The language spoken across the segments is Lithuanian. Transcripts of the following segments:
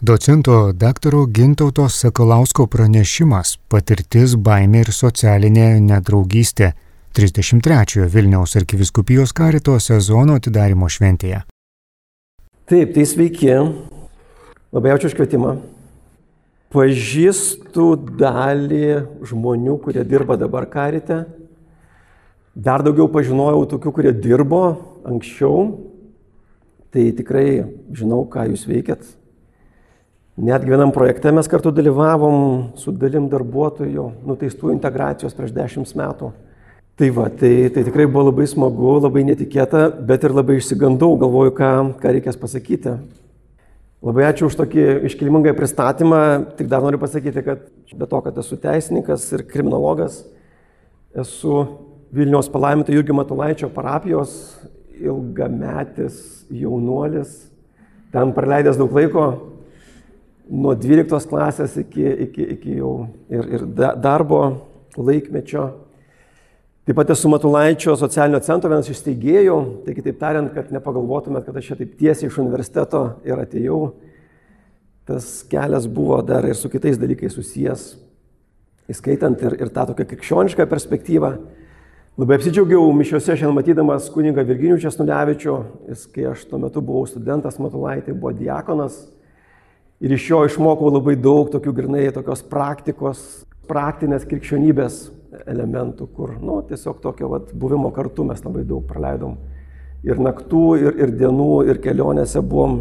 Docento daktaro Gintauto Sakalausko pranešimas - patirtis, baimė ir socialinė nedraugystė 33-ojo Vilniaus arkiviskupijos karito sezono atidarimo šventėje. Taip, tai sveiki. Labai ačiū už kvietimą. Pažįstu dalį žmonių, kurie dirba dabar karite. Dar daugiau pažinojau tokių, kurie dirbo anksčiau. Tai tikrai žinau, ką jūs veikiat, Netgi vienam projekte mes kartu dalyvavom su dalim darbuotojų nuteistų integracijos prieš dešimt metų. Tai va, tai, tai tikrai buvo labai smagu, labai netikėta, bet ir labai išsigandau, galvoju, ką, ką reikės pasakyti. Labai ačiū už tokį iškilmingą pristatymą. Tik dar noriu pasakyti, kad be to, kad esu teisininkas ir kriminologas, esu Vilniaus palaiminto Jurgio Matulaičio parapijos ilgametis jaunuolis. Ten praleidęs daug laiko, nuo 12 klasės iki, iki, iki jau ir, ir darbo laikmečio. Taip pat esu Matulaičio socialinio centro vienas iš steigėjų, tai kitaip tariant, kad nepagalvotumėt, kad aš čia taip tiesiai iš universiteto ir atėjau. Tas kelias buvo dar ir su kitais dalykais susijęs, įskaitant ir, ir tą tokią krikščionišką perspektyvą. Labai apsidžiaugiau mišiuose šiandien matydamas kunigą Virginijų Česnulevičių, jis, kai aš tuo metu buvau studentas Matulaitai, buvo diakonas Ir iš jo išmokau labai daug tokių grinai tokios praktikos, praktinės krikščionybės elementų, kur, nu, tiesiog tokio vat, buvimo kartu mes labai daug praleidom. Ir naktų, ir, ir dienų, ir kelionėse buvom.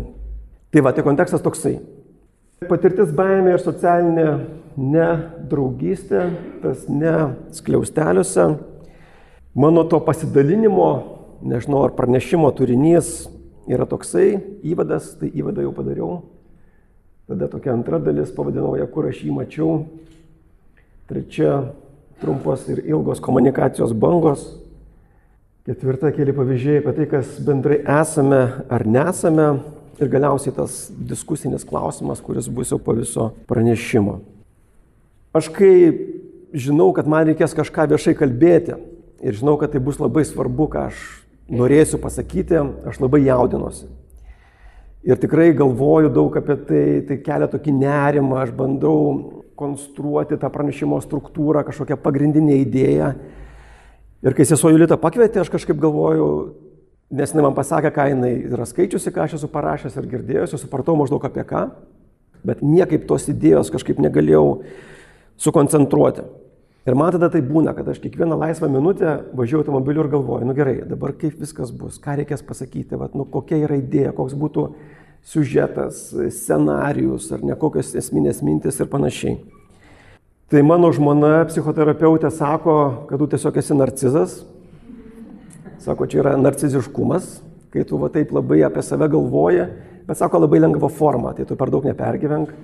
Tai va, tai kontekstas toksai. Patirtis baimė ir socialinė nedraugystė, tas ne skliausteliuose. Mano to pasidalinimo, nežinau, ar pranešimo turinys yra toksai, įvadas, tai įvadą jau padariau, Tada tokia antra dalis, pavadinau ją, kur aš jį mačiau. Trečia, trumpos ir ilgos komunikacijos bangos. Ketvirta, keli pavyzdžiai apie tai, kas bendrai esame ar nesame. Ir galiausiai tas diskusinis klausimas, kuris bus jau po viso pranešimo. Aš kai žinau, kad man reikės kažką viešai kalbėti ir žinau, kad tai bus labai svarbu, ką aš norėsiu pasakyti, aš labai jaudinuosi. Ir tikrai galvoju daug apie tai, tai kelia tokį nerimą, aš bandau konstruoti tą pranešimo struktūrą, kažkokią pagrindinę idėją. Ir kai sesuo Julita pakvietė, aš kažkaip galvoju, nes jinai man pasakė, ką jinai yra skaičiusi, ką aš esu parašęs ir girdėjusi, supratau maždaug apie ką, bet niekaip tos idėjos kažkaip negalėjau sukoncentruoti. Ir man tada tai būna, kad aš kiekvieną laisvą minutę važiuoju automobiliu ir galvoju, nu gerai, dabar kaip viskas bus, ką reikės pasakyti, vat, nu, kokia yra idėja, koks būtų siužetas, scenarius ar ne kokios esminės mintis ir panašiai. Tai mano žmona, psichoterapeutė, sako, kad tu tiesiog esi narcizas. Sako, čia yra narciziškumas, kai tu va taip labai apie save galvoji, bet sako labai lengva forma, tai tu per daug nepergyvenk.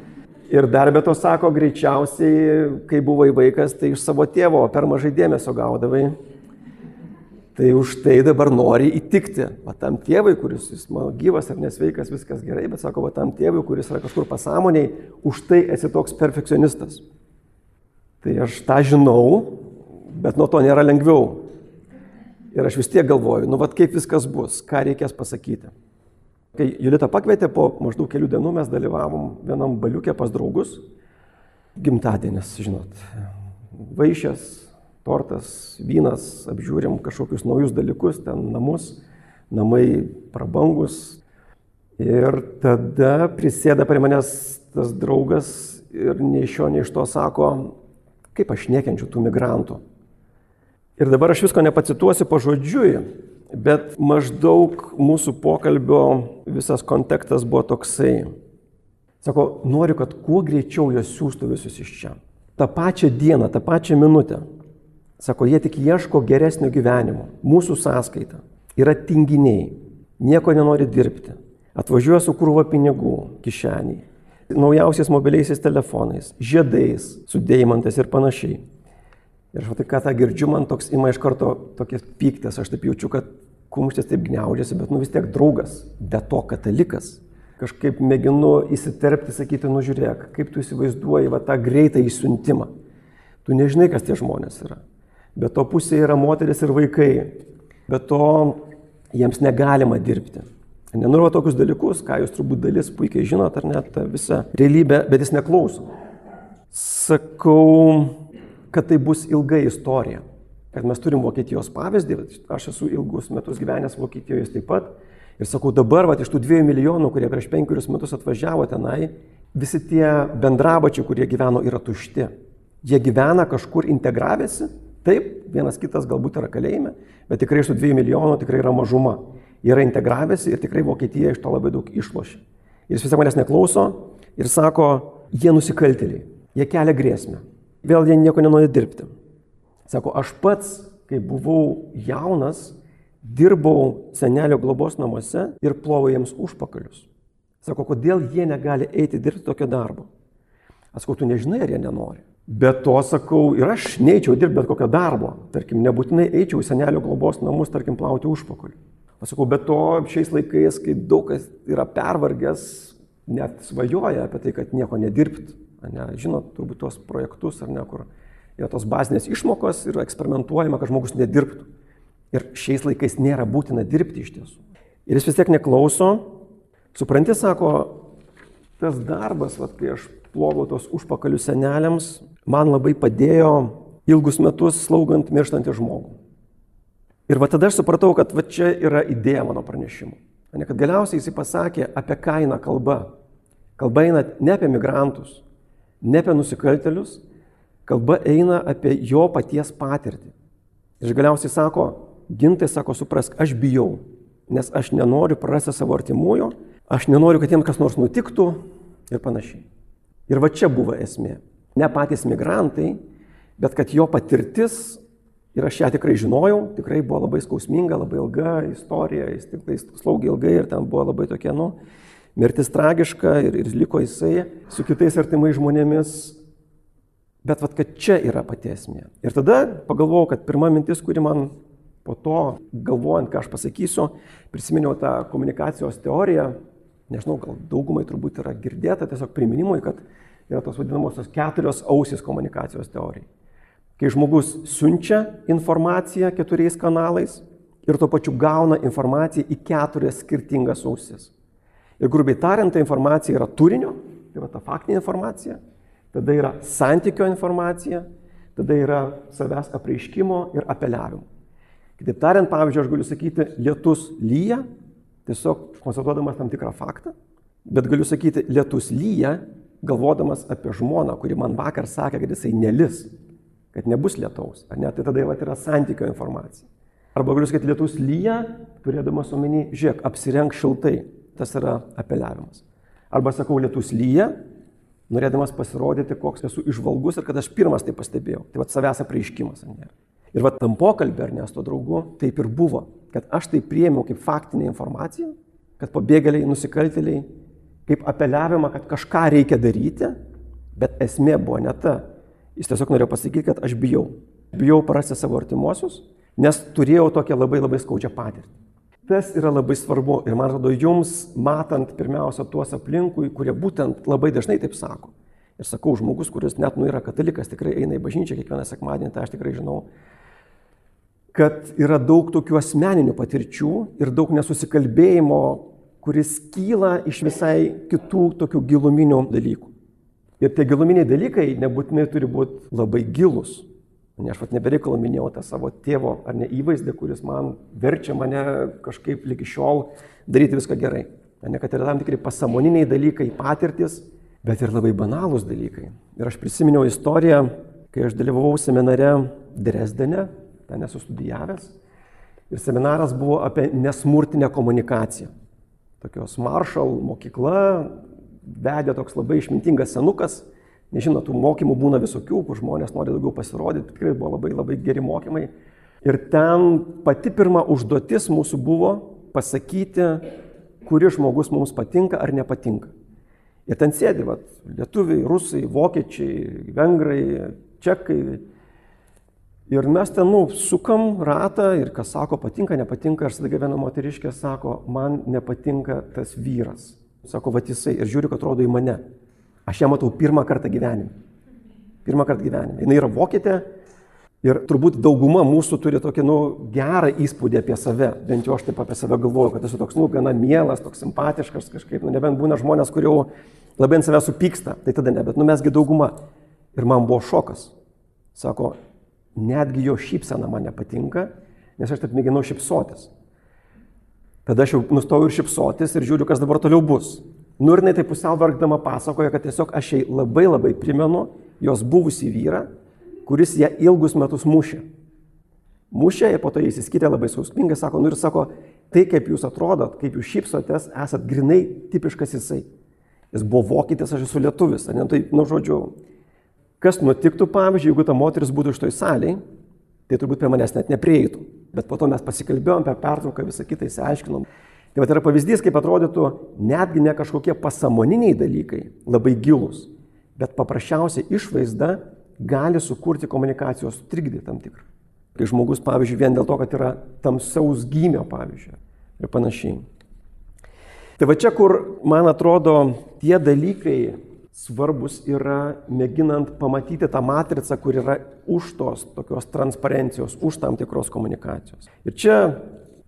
Ir dar be to sako, greičiausiai, kai buvai vaikas, tai iš savo tėvo per mažai dėmesio gaudavai. Tai už tai dabar nori įtikti. Va tam tėvui, kuris jis mano gyvas ar nesveikas, viskas gerai, bet sako, va tam tėvui, kuris yra kažkur pasąmoniai, už tai esi toks perfekcionistas. Tai aš tą žinau, bet nuo to nėra lengviau. Ir aš vis tiek galvoju, nu vad kaip viskas bus, ką reikės pasakyti. Kai Julita pakvietė, po maždaug kelių dienų mes dalyvavom vienam baliukė pas draugus. Gimtadienis, žinot. Vaišės, tortas, vynas, apžiūrim kažkokius naujus dalykus, ten namus, namai prabangus. Ir tada prisėda prie manęs tas draugas ir nei iš šio, nei iš to sako, kaip aš nekenčiu tų migrantų. Ir dabar aš visko nepacituosiu pažodžiui, Bet maždaug mūsų pokalbio visas kontekstas buvo toksai. Sako, noriu, kad kuo greičiau juos siūstų visus iš čia. Ta pačią dieną, tą pačią minutę. Sako, jie tik ieško geresnio gyvenimo. Mūsų sąskaita. Yra tinginiai. Nieko nenori dirbti. Atvažiuoja su krūva pinigų kišeniai. Naujausiais mobiliaisiais telefonais, žiedais, su deimantais ir panašiai. Ir aš tai, ką tą girdžiu, man toks ima iš karto tokias pyktas, aš taip jaučiu, kad kumštis taip gniaužiasi, bet nu vis tiek draugas, be to katalikas. Kažkaip mėginu įsiterpti, sakyti, nu žiūrėk, kaip tu įsivaizduoji va, tą greitą įsiuntimą. Tu nežinai, kas tie žmonės yra. Be to pusėje yra moteris ir vaikai. Be to jiems negalima dirbti. Nenoriu tokius dalykus, ką jūs turbūt dalis puikiai žinot, ar net visą realybę, bet jis neklauso. Sakau, kad tai bus ilga istorija. Kad mes turim Vokietijos pavyzdį, aš esu ilgus metus gyvenęs Vokietijoje taip pat. Ir sakau, dabar, va, iš tų dviejų milijonų, kurie prieš penkerius metus atvažiavo tenai, visi tie bendrabačiai, kurie gyveno, yra tušti. Jie gyvena kažkur integravėsi, taip, vienas kitas galbūt yra kalėjime, bet tikrai iš tų dviejų milijonų tikrai yra mažuma. Jie yra integravęsi ir tikrai Vokietija iš to labai daug išlošia. Ir jis visą manęs neklauso ir sako, jie nusikaltėliai, jie kelia grėsmę. Vėl jie nieko nenori dirbti. Sako, aš pats, kai buvau jaunas, dirbau senelio globos namuose ir plovau jiems užpakalius. Sako, kodėl jie negali eiti dirbti tokio darbo? Aš sakau, tu nežinai, ar jie nenori. Bet to sakau, ir aš neįčiau dirbti bet kokio darbo. Tarkim, nebūtinai eičiau į senelio globos namus, tarkim, plauti užpakalių. Aš sakau, bet to šiais laikais, kai daug kas yra pervargęs, net svajoja apie tai, kad nieko nedirbt. Ne, žinot, turbūt tuos projektus ar ne, kur yra tos bazinės išmokos ir eksperimentuojama, kad žmogus nedirbtų. Ir šiais laikais nėra būtina dirbti iš tiesų. Ir jis vis tiek neklauso. Supranti, sako, tas darbas, vat, kai aš plovau tos užpakalius seneliams, man labai padėjo ilgus metus slaugant mirštantį žmogų. Ir va tada aš supratau, kad va čia yra idėja mano pranešimo. Ne, kad galiausiai jisai pasakė, apie ką eina kalba. Kalba eina ne apie migrantus, ne apie nusikaltelius, kalba eina apie jo paties patirtį. Ir galiausiai sako, gintai sako, suprask, aš bijau, nes aš nenoriu prarasti savo artimųjų, aš nenoriu, kad jiems kas nors nutiktų ir panašiai. Ir va čia buvo esmė. Ne patys migrantai, bet kad jo patirtis, ir aš ją tikrai žinojau, tikrai buvo labai skausminga, labai ilga istorija, jis tikrai slaugė ilgai ir ten buvo labai tokia, nu, mirtis tragiška ir, ir liko jisai su kitais artimais žmonėmis. Bet vad, kad čia yra pati esmė. Ir tada pagalvojau, kad pirma mintis, kuri man po to, galvojant, ką aš pasakysiu, prisiminiau tą komunikacijos teoriją, nežinau, gal daugumai turbūt yra girdėta, tiesiog priminimui, kad yra tos vadinamosios keturios ausys komunikacijos teorijai. Kai žmogus siunčia informaciją keturiais kanalais ir tuo pačiu gauna informaciją į keturias skirtingas ausis. Ir grubiai tariant, ta informacija yra turinio, tai yra ta faktinė informacija, tada yra santykio informacija, tada yra savęs apreiškimo ir apeliavimo. Kitaip tariant, pavyzdžiui, aš galiu sakyti, lietus lyja, tiesiog konstatuodamas tam tikrą faktą, bet galiu sakyti, lietus lyja, galvodamas apie žmoną, kuri man vakar sakė, kad jisai nelis, kad nebus lietaus, ar ne, tai tada jau yra santykio informacija. Arba galiu sakyti, lietus lyja, turėdamas omeny, žiūrėk, apsirenk šiltai, tas yra apeliavimas. Arba sakau, lietus lyja, norėdamas pasirodyti, koks esu išvalgus ir kad aš pirmas tai pastebėjau. Tai va savęs apreiškimas. Ir va tam pokalbė ar ne su to draugu taip ir buvo, kad aš tai priėmiau kaip faktinę informaciją, kad pabėgėliai, nusikaltėliai, kaip apeliavimą, kad kažką reikia daryti, bet esmė buvo ne ta. Jis tiesiog norėjo pasakyti, kad aš bijau. Bijau prarasti savo artimuosius, nes turėjau tokią labai labai skaudžią patirtį. Tas yra labai svarbu ir man atrodo jums, matant pirmiausia tuos aplinkui, kurie būtent labai dažnai taip sako. Ir sakau, žmogus, kuris net nu yra katalikas, tikrai eina į bažnyčią kiekvieną sekmadienį, tai aš tikrai žinau, kad yra daug tokių asmeninių patirčių ir daug nesusikalbėjimo, kuris kyla iš visai kitų tokių giluminių dalykų. Ir tie giluminiai dalykai nebūtinai turi būti labai gilus. Ne aš vat nebereikalo minėjau tą savo tėvo ar ne įvaizdį, kuris man verčia mane kažkaip lygi šiol daryti viską gerai. Ne kad yra tam tikri pasamoniniai dalykai, patirtis, bet ir labai banalūs dalykai. Ir aš prisiminiau istoriją, kai aš dalyvavau seminare Dresdene, ten esu studijavęs. Ir seminaras buvo apie nesmurtinę komunikaciją. Tokios Marshall mokykla vedė toks labai išmintingas senukas, Nežinau, tų mokymų būna visokių, kur žmonės nori daugiau pasirodyti, tikrai buvo labai labai geri mokymai. Ir ten pati pirma užduotis mūsų buvo pasakyti, kuris žmogus mums patinka ar nepatinka. Ir ten sėdi, va, lietuviai, rusai, vokiečiai, vengrai, čekai. Ir mes ten, nu, sukam ratą ir kas sako, patinka, nepatinka. Ir staiga viena moteriškė sako, man nepatinka tas vyras. Sako, va jisai. Ir žiūri, kad atrodo į mane. Aš ją matau pirmą kartą gyvenime. Pirmą kartą gyvenime. Jis yra vokietė Ir turbūt dauguma mūsų turi tokį, nu, gerą įspūdį apie save. Bent jau aš taip apie save galvoju, kad esu toks, nu, gana mielas, toks simpatiškas kažkaip, nu, nebent būna žmonės, kurie jau labai ant savęs supyksta, tai tada ne, bet, nu, mesgi dauguma. Ir man buvo šokas. Sako, netgi jo šypsena man nepatinka, nes aš taip mėginau šypsotis. Tada aš jau nustojau ir šypsotis ir žiūriu, kas dabar toliau bus. Nu ir jinai taip pusiau vargdama pasakoja, kad tiesiog aš jai labai labai primenu jos buvusį vyrą, kuris ją ilgus metus mušė. Mušė ir po to jis įsiskyrė labai sausmingai, sako, nu ir sako, tai kaip jūs atrodot, kaip jūs šypsotės, esat grinai tipiškas jisai. Jis buvo vokietis, aš esu lietuvis, ne tai, nu žodžiu, kas nutiktų, pavyzdžiui, jeigu ta moteris būtų iš toj saliai, tai turbūt prie manęs net neprieitų. Bet po to mes pasikalbėjom apie pertrauką, visą kitą įsiaiškinom. Tai va, tai yra pavyzdys, kaip atrodytų netgi ne kažkokie pasamoniniai dalykai, labai gilus, bet paprasčiausia išvaizda gali sukurti komunikacijos trikdį tam tikrą. Kai žmogus, pavyzdžiui, vien dėl to, kad yra tamsaus gymio, pavyzdžiui, ir panašiai. Tai va čia, kur, man atrodo, tie dalykai svarbus yra mėginant pamatyti tą matricą, kur yra už tos tokios transparencijos, už tam tikros komunikacijos. Ir čia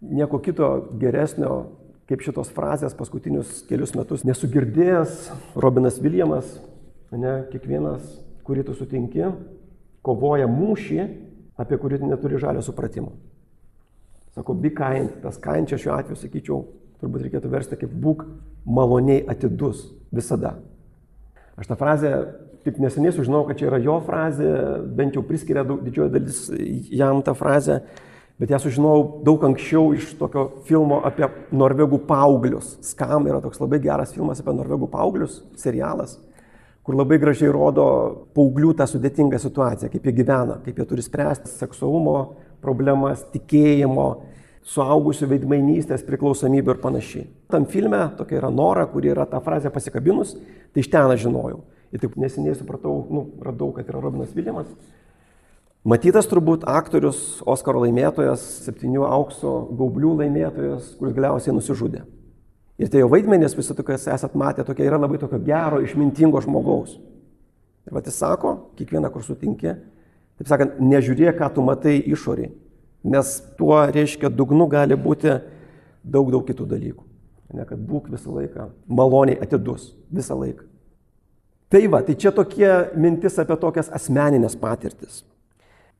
nieko kito geresnio, kaip šitos frazės paskutinius kelius metus nesugirdėjęs Robinas Viljamas, ne, kiekvienas kurį tu sutinki, kovoja mūšį, apie kurį tu neturi žalio supratimo. Sako, be kind, tas kind čia šiuo atveju, sakyčiau, turbūt reikėtų versti kaip būk maloniai atidus visada. Aš tą frazę tik neseniai sužinau, kad čia yra jo frazė, bent jau priskiria didžioji dalis jam tą frazę, bet ją sužinojau daug anksčiau iš tokio filmo apie norvegų paauglius. Skam yra toks labai geras filmas apie norvegų paauglius, serialas kur labai gražiai rodo paauglių tą sudėtingą situaciją, kaip jie gyvena, kaip jie turi spręsti seksualumo problemas, tikėjimo, suaugusių veidmainystės, priklausomybė ir panašiai. Tam filme tokia yra Nora, kuri yra tą frazę pasikabinus, tai iš ten aš žinojau. Ir taip neseniai supratau, nu, radau, kad yra Robinas Viljamas. Matytas turbūt aktorius, Oskaro laimėtojas, septynių aukso gaublių laimėtojas, kuris galiausiai nusižudė. Ir tai jo vaidmenės visi tokias esat matę, tokia yra labai tokio gero, išmintingo žmogaus. Ir va jis sako, kiekvieną, kur sutinki, taip sakant, nežiūrėk, ką tu matai išorį, nes tuo reiškia dugnu gali būti daug, daug kitų dalykų. Ne, kad būk visą laiką maloniai atidus, visą laiką. Tai va, tai čia tokie mintis apie tokias asmeninės patirtis.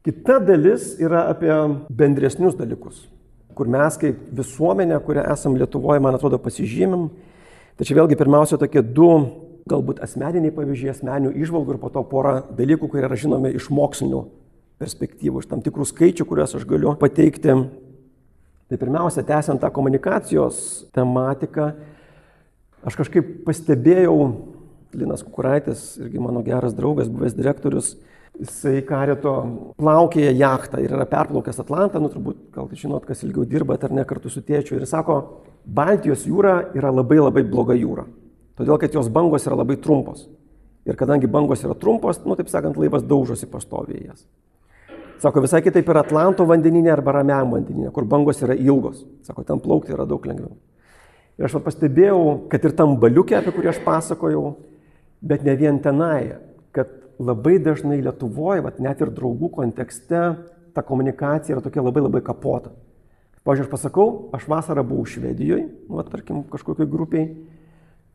Kita dalis yra apie bendresnius dalykus kur mes kaip visuomenė, kurią esam Lietuvoje, man atrodo, pasižymim. Tačiau vėlgi pirmiausia tokie du galbūt asmeniniai pavyzdžiai, asmeninių išvalgų ir po to pora dalykų, kurie yra žinomi iš mokslinių perspektyvų, iš tam tikrų skaičių, kuriuos aš galiu pateikti. Tai pirmiausia, tęsiant tą komunikacijos tematiką, aš kažkaip pastebėjau, Linas Kukuraitis, irgi mano geras draugas, buvęs direktorius, Jisai karito plaukėja jachtą ir yra perplaukęs Atlantą, nu turbūt gal žinot, kas ilgiau dirba ar ne kartu su tėčiu. Ir sako, Baltijos jūra yra labai labai bloga jūra. Todėl, kad jos bangos yra labai trumpos. Ir kadangi bangos yra trumpos, nu taip sakant, laivas daužosi pastoviai jas. Sako, visai kitaip yra Atlanto vandeninė arba Ramiam vandeninė, kur bangos yra ilgos. Sako, ten plaukti yra daug lengviau. Ir aš pastebėjau, kad ir tam baliukė, apie kurį aš pasakojau, bet ne vien tenai, labai dažnai Lietuvoje, vat, net ir draugų kontekste, ta komunikacija yra tokia labai labai kapota. Pavyzdžiui, aš pasakau, aš vasarą buvau Švedijoje, nu, tarkim, kažkokiai grupiai,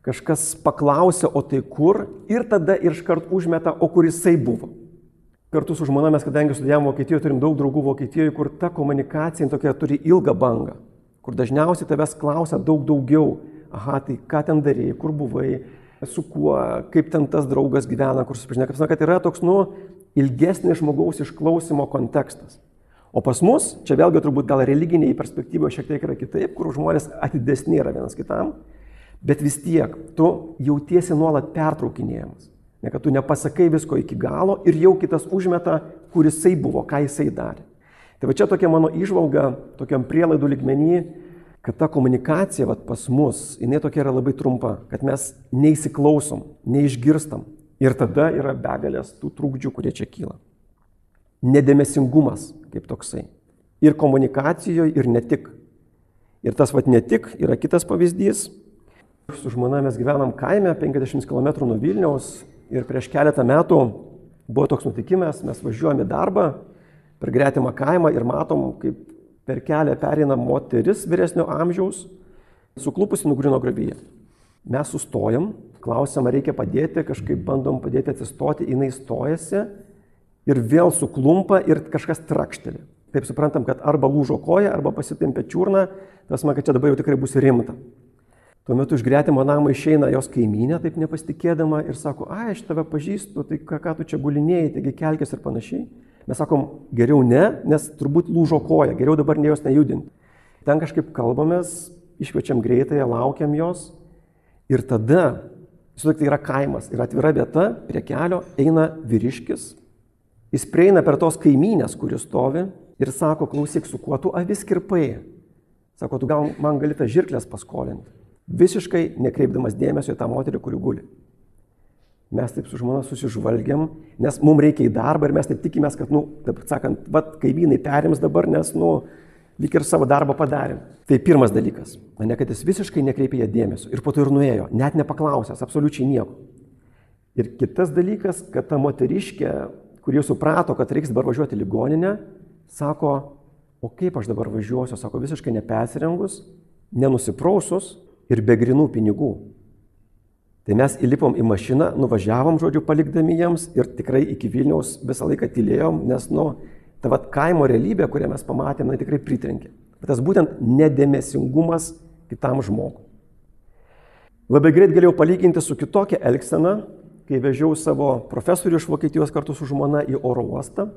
kažkas paklausė, o tai kur, ir tada ir iškart užmeta, o kur jisai buvo. Kartu su žmona mes, kadangi studijavom Vokietijoje, turim daug draugų Vokietijoje, kur ta komunikacija tokia turi ilgą bangą, kur dažniausiai tavęs klausia daug daugiau. Aha, tai ką ten darėjai, kur buvai, su kuo, kaip ten tas draugas gyvena, kur susipažinai, kaip sakant, yra toks, nu, ilgesnis žmogaus išklausimo kontekstas. O pas mus, čia vėlgi turbūt gal religiniai perspektyvoje šiek tiek yra kitaip, kur žmonės atidesni yra vienas kitam, bet vis tiek tu jautiesi nuolat pertraukinėjamas. Ne kad tu nepasakai visko iki galo ir jau kitas užmeta, kur jisai buvo, ką jisai darė. Tai va čia tokia mano išvalga, tokiam prielaidų ligmenį, kad ta komunikacija vat, pas mus, jinai tokia yra labai trumpa, kad mes neįsiklausom, neišgirstam. Ir tada yra begalės tų trūkdžių, kurie čia kyla. Nedėmesingumas kaip toksai. Ir komunikacijoje, ir ne tik. Ir tas vat ne tik yra kitas pavyzdys. Su žmona mes gyvenam kaime 50 km nuo Vilniaus ir prieš keletą metų buvo toks nutikimas, mes važiuojame į darbą per gretimą kaimą ir matom, kaip per kelią perina moteris vyresnio amžiaus, suklupusi nugrino gravyje. Mes sustojam, klausiam, ar reikia padėti, kažkaip bandom padėti atsistoti, jinai stojasi ir vėl suklumpa ir kažkas trakšteli. Taip suprantam, kad arba lūžo koja, arba pasitempė čiurną, tas man, kad čia dabar jau tikrai bus rimta. Tuo metu iš gretimo namo išeina jos kaiminė, taip nepasitikėdama ir sako, ai, aš tave pažįstu, tai ką, ką tu čia gulinėjai, taigi kelkis ir panašiai. Mes sakom, geriau ne, nes turbūt lūžo koja, geriau dabar ne jos nejudinti. Ten kažkaip kalbamės, iškviečiam greitai, laukiam jos ir tada, sutik tai yra kaimas, yra atvira vieta, prie kelio eina vyriškis, jis prieina per tos kaimynės, kuris stovi ir sako, klausyk, su kuo tu avis kirpai. Sako, tu gal man gali tą žirklės paskolinti. Visiškai nekreipdamas dėmesio į tą moterį, kuri guli. Mes taip su žmona susižvalgiam, nes mums reikia į darbą ir mes taip tikimės, kad, nu, taip sakant, vad kaimynai perims dabar, nes, nu, lyg ir savo darbą padarėm. Tai pirmas dalykas, ne kad jis visiškai nekreipė ją dėmesio ir po to ir nuėjo, net nepaklausęs, absoliučiai nieko. Ir kitas dalykas, kad ta moteriškė, kuri jau suprato, kad reiks dabar važiuoti ligoninę, sako, o kaip aš dabar važiuosiu, sako, visiškai nepesirengus, nenusiprausus ir be grinų pinigų. Tai mes įlipom į mašiną, nuvažiavom, žodžiu, palikdami jiems ir tikrai iki Vilniaus visą laiką tylėjom, nes, nu, ta vat kaimo realybė, kurią mes pamatėm, na, tikrai pritrenkė. Bet tas būtent nedėmesingumas kitam žmogui. Labai greit galėjau palyginti su kitokia elgsena, kai vežiau savo profesorių iš Vokietijos kartu su žmona į oro uostą.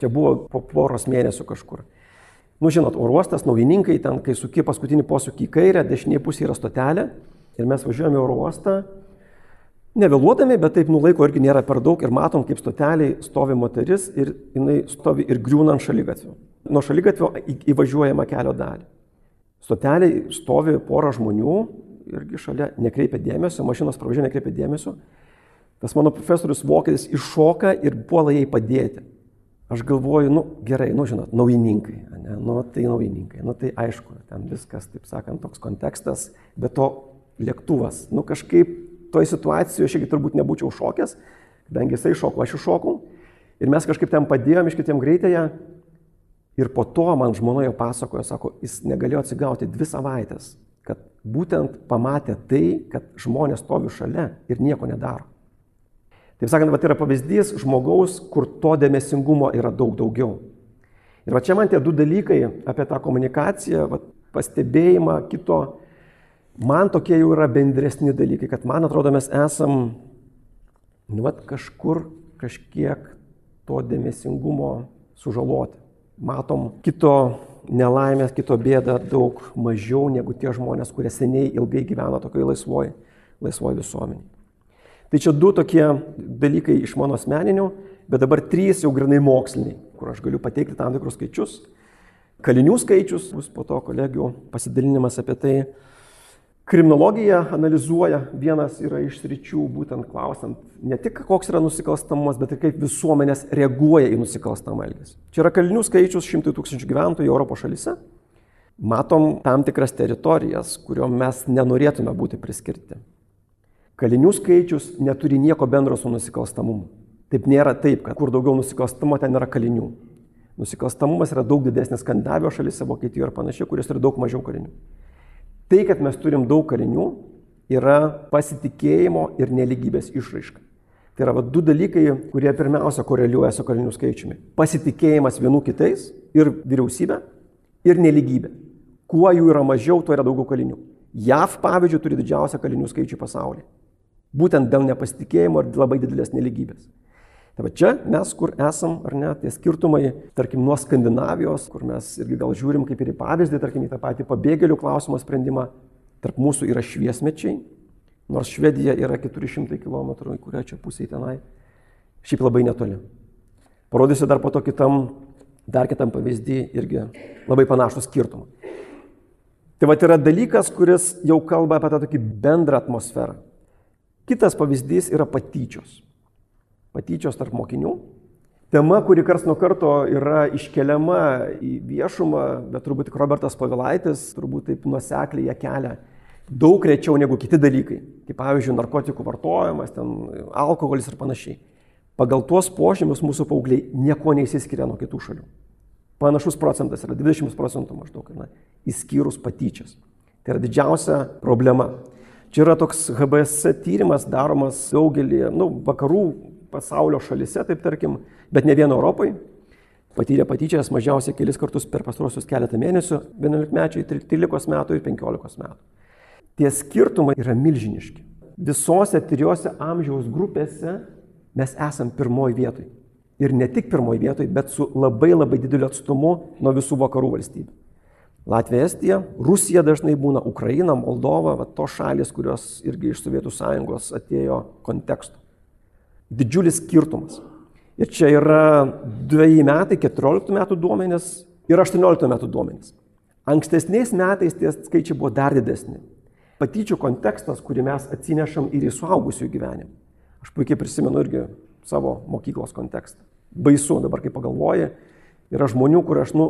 Čia buvo po poros mėnesių kažkur. Nu, žinot, oro uostas, naujininkai, ten, kai suki paskutinį posūkį į kairę, dešinėje pusėje yra stotelė ir mes važiuojame į oro uostą, nevėluodami, bet taip nulaiko irgi nėra per daug ir matom, kaip stoteliai stovi moteris ir jinai stovi ir griūna ant šalygatvio. Nuo šalygatvio įvažiuojama kelio dalį. Stoteliai stovi pora žmonių, irgi šalia nekreipia dėmesio, mašinos pravažiuoja nekreipia dėmesio. Tas mano profesorius vokietis iššoka ir puola jai padėti. Aš galvoju, nu gerai, nu žinot, naujininkai, ne, nu tai naujininkai, nu tai aišku, ten viskas, taip sakant, toks kontekstas, bet to lėktuvas, nu kažkaip toj situacijoje aš irgi turbūt nebūčiau šokęs, kadangi jisai šoko, aš iššokau ir mes kažkaip ten padėjom iškitėm greitąją ir po to man žmona jo pasakojo, sako, jis negalėjo atsigauti dvi savaitės, kad būtent pamatė tai, kad žmonės stovi šalia ir nieko nedaro. Taip sakant, va, tai yra pavyzdys žmogaus, kur to dėmesingumo yra daug daugiau. Ir va čia man tie du dalykai apie tą komunikaciją, va, pastebėjimą kito, man tokie jau yra bendresni dalykai, kad man atrodo mes esam, nu, va, kažkur kažkiek to dėmesingumo sužaloti. Matom kito nelaimės, kito bėdą daug mažiau negu tie žmonės, kurie seniai ilgai gyvena tokioje laisvoje laisvoj visuomenėje. Tai čia du tokie dalykai iš mano asmeninių, bet dabar trys jau grinai moksliniai, kur aš galiu pateikti tam tikrus skaičius. Kalinių skaičius, bus po to kolegių pasidalinimas apie tai. Kriminologija analizuoja, vienas yra iš sričių, būtent klausant ne tik koks yra nusikalstamumas, bet ir kaip visuomenės reaguoja į nusikalstamą elgesį. Čia yra kalinių skaičius šimtai tūkstančių gyventojų Europos šalyse. Matom tam tikras teritorijas, kuriuom mes nenorėtume būti priskirti. Kalinių skaičius neturi nieko bendro su nusikalstamumu. Taip nėra taip, kad kur daugiau nusikalstamo, ten yra kalinių. Nusikalstamumas yra daug didesnis Skandinavijos šalyse, Vokietijoje ir panašiai, kurios turi daug mažiau kalinių. Tai, kad mes turim daug kalinių, yra pasitikėjimo ir neligybės išraiška. Tai yra va, du dalykai, kurie pirmiausia koreliuoja su kalinių skaičiumi. Pasitikėjimas vienų kitais ir vyriausybė ir neligybė. Kuo jų yra mažiau, tuo yra daugiau kalinių. JAV, pavyzdžiui, turi didžiausią kalinių skaičių pasaulyje. Būtent dėl nepasitikėjimo ir labai didelės neligybės. Tai va čia mes, kur esam, ar ne, tie skirtumai, tarkim, nuo Skandinavijos, kur mes irgi gal žiūrim kaip ir į pavyzdį, tarkim, į tą patį pabėgėlių klausimo sprendimą, tarp mūsų yra šviesmečiai, nors Švedija yra 400 km, į kurią čia pusėje tenai, šiaip labai netoli. Parodysiu dar po to kitam, dar kitam pavyzdį irgi labai panašų skirtumą. Tai va yra dalykas, kuris jau kalba apie tą tokį bendrą atmosferą. Kitas pavyzdys yra patyčios. Patyčios tarp mokinių. Tema, kuri kars nuo karto yra iškeliama į viešumą, bet turbūt tik Robertas Pavilaitis turbūt taip nuosekliai ją kelia daug rečiau negu kiti dalykai. Kaip pavyzdžiui, narkotikų vartojimas, ten alkoholis ir panašiai. pagal tuos požymius mūsų paaugliai nieko neįsiskiria nuo kitų šalių. Panašus procentas yra 20 procentų maždaug, na, įskyrus patyčias. Tai yra didžiausia problema. Čia yra toks HBS tyrimas daromas daugelį nu, vakarų pasaulio šalise, taip tarkim, bet ne vien Europai. Patyrė patyčias mažiausiai kelis kartus per pastarosius keletą mėnesių, 11 mečiai, 13 metų ir 15 metų. Tie skirtumai yra milžiniški. Visose trijose amžiaus grupėse mes esam pirmoji vietoj. Ir ne tik pirmoji vietoj, bet su labai labai dideliu atstumu nuo visų vakarų valstybių. Latvija, Estija, Rusija dažnai būna, Ukraina, Moldova, va, tos šalis, kurios irgi iš Sovietų sąjungos atėjo kontekstu. Didžiulis skirtumas. Ir čia yra dviejai metai, 14 metų duomenys ir 18 metų duomenys. Ankstesniais metais tie skaičiai buvo dar didesni. Patyčių kontekstas, kurį mes atsinešam ir į suaugusių gyvenimą. Aš puikiai prisimenu irgi savo mokyklos kontekstą. Baisu dabar, kai pagalvoji, yra žmonių, kur aš, nu,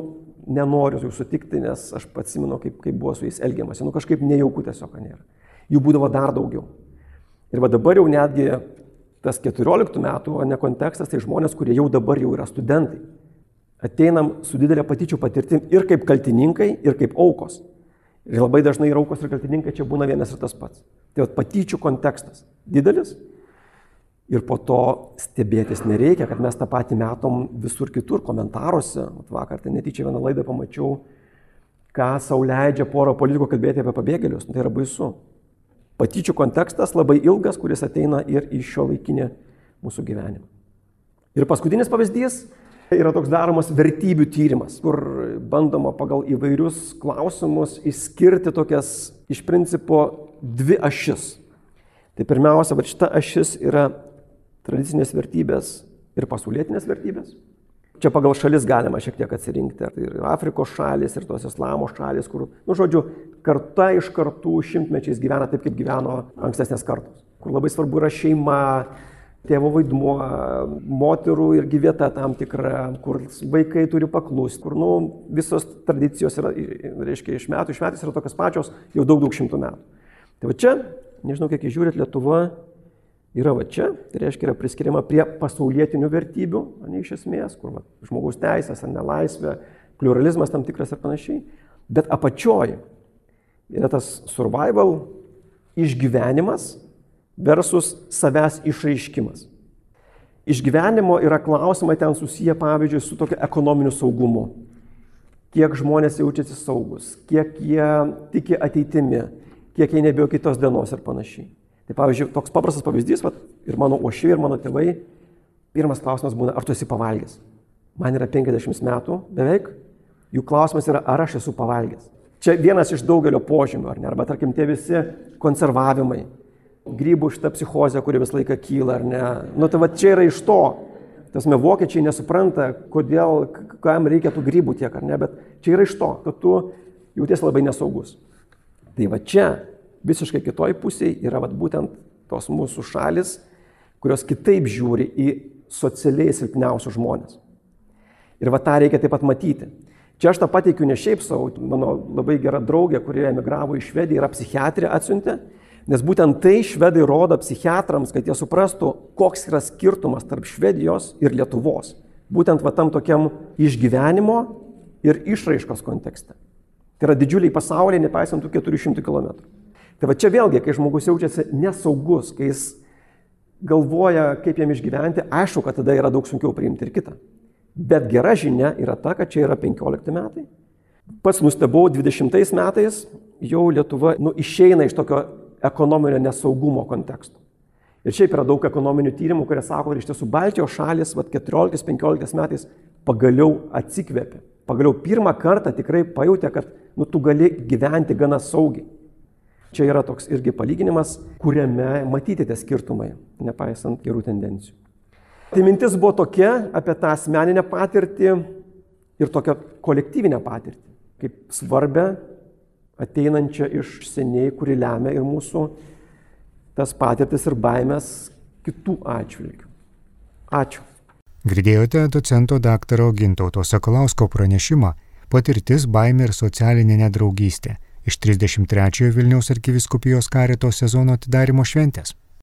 nenoriu jų sutikti, nes aš atsimenu, kaip, kaip buvo su jais elgiamasi. Nu, kažkaip nejauku tiesiog nėra. Jų būdavo dar daugiau. Ir va dabar jau netgi tas 14 metų, o ne kontekstas, tai žmonės, kurie jau dabar jau yra studentai. Ateinam su didelė patyčių patirtim ir kaip kaltininkai, ir kaip aukos. Ir labai dažnai ir aukos ir kaltininkai čia būna vienas ir tas pats. Tai vat, patyčių kontekstas didelis. Ir po to stebėtis nereikia, kad mes tą patį metom visur kitur komentaruose. Vat vakar tai netyčia vieną laidą pamačiau, ką sauliaidžia pora politikų kalbėti apie pabėgėlius. Nu, tai yra baisu. Patyčių kontekstas labai ilgas, kuris ateina ir iš šio laikinė mūsų gyvenimą. Ir paskutinis pavyzdys yra toks daromas vertybių tyrimas, kur bandoma pagal įvairius klausimus išskirti tokias iš principo dvi ašis. Tai pirmiausia, va šita ašis yra tradicinės vertybės ir pasaulietinės vertybės. Čia pagal šalis galima šiek tiek atsirinkti. Tai ir Afrikos šalis, ir tos islamo šalis, kur, nu, žodžiu, karta iš kartų šimtmečiais gyvena taip, kaip gyveno ankstesnės kartos. Kur labai svarbu yra šeima, tėvo vaidmuo, moterų irgi vieta tam tikra, kur vaikai turi paklusti, kur nu, visos tradicijos yra, reiškia, iš metų iš metais yra tokios pačios jau daug, daug šimtų metų. Tai va čia, nežinau, kiek žiūrit, Lietuva yra va čia, tai reiškia yra priskiriama prie pasaulietinių vertybių, ne iš esmės, kur va, žmogaus teisės nelaisvė, pluralizmas tam tikras ir panašiai. Bet apačioj yra tas survival, išgyvenimas versus savęs išraiškimas. Išgyvenimo yra klausimai ten susiję, pavyzdžiui, su tokiu ekonominiu saugumu. Kiek žmonės jaučiasi saugus, kiek jie tiki ateitimi, kiek jie nebijo kitos dienos ir panašiai. Tai pavyzdžiui, toks paprastas pavyzdys, vat, ir mano ošiai, ir mano tėvai, pirmas klausimas būna, ar tu esi pavalgęs. Man yra 50 metų beveik, jų klausimas yra, ar aš esu pavalgęs. Čia vienas iš daugelio požymių, ar ne? Arba tarkim tie visi konservavimai, grybų šitą psichozę, kuri visą laiką kyla, ar ne? Nu tai va čia yra iš to. Tasme, vokiečiai nesupranta, kodėl, kam reikia tų grybų tiek, ar ne, bet čia yra iš to, kad tu jautiesi labai nesaugus. Tai va čia visiškai kitoj pusėje yra vat, būtent tos mūsų šalis, kurios kitaip žiūri į socialiai silpniausius žmonės. Ir va tą reikia taip pat matyti. Čia aš tą pateikiu ne šiaip savo, mano labai gera draugė, kurie emigravo į Švediją, yra psichiatrė atsiuntė, nes būtent tai švedai rodo psichiatrams, kad jie suprastų, koks yra skirtumas tarp Švedijos ir Lietuvos. Būtent va tam tokiam išgyvenimo ir išraiškos kontekste. Tai yra didžiuliai pasauliai, nepaisant tų 400 km. Tai va čia vėlgi, kai žmogus jaučiasi nesaugus, kai jis galvoja, kaip jam išgyventi, aišku, kad tada yra daug sunkiau priimti ir kitą. Bet gera žinia yra ta, kad čia yra 15 metai. Pats nustebau, 20 metais jau Lietuva nu, išeina iš tokio ekonominio nesaugumo konteksto. Ir šiaip yra daug ekonominių tyrimų, kurie sako, kad iš tiesų Baltijos šalis 14-15 metais pagaliau atsikvėpė. Pagaliau pirmą kartą tikrai pajutė, kad nu, tu gali gyventi gana saugiai. Čia yra toks irgi palyginimas, kuriame matyti tie skirtumai, nepaisant gerų tendencijų. Tai mintis buvo tokia apie tą asmeninę patirtį ir tokią kolektyvinę patirtį, kaip svarbę ateinančią iš seniai, kuri lemia ir mūsų tas patirtis ir baimės kitų atžvilgių. Ačiū. Girdėjote docento daktaro Gintauto Sakalausko pranešimą Patirtis, baimė ir socialinė nedraugystė iš 33 Vilniaus arkiviskupijos karito sezono atidarimo šventės.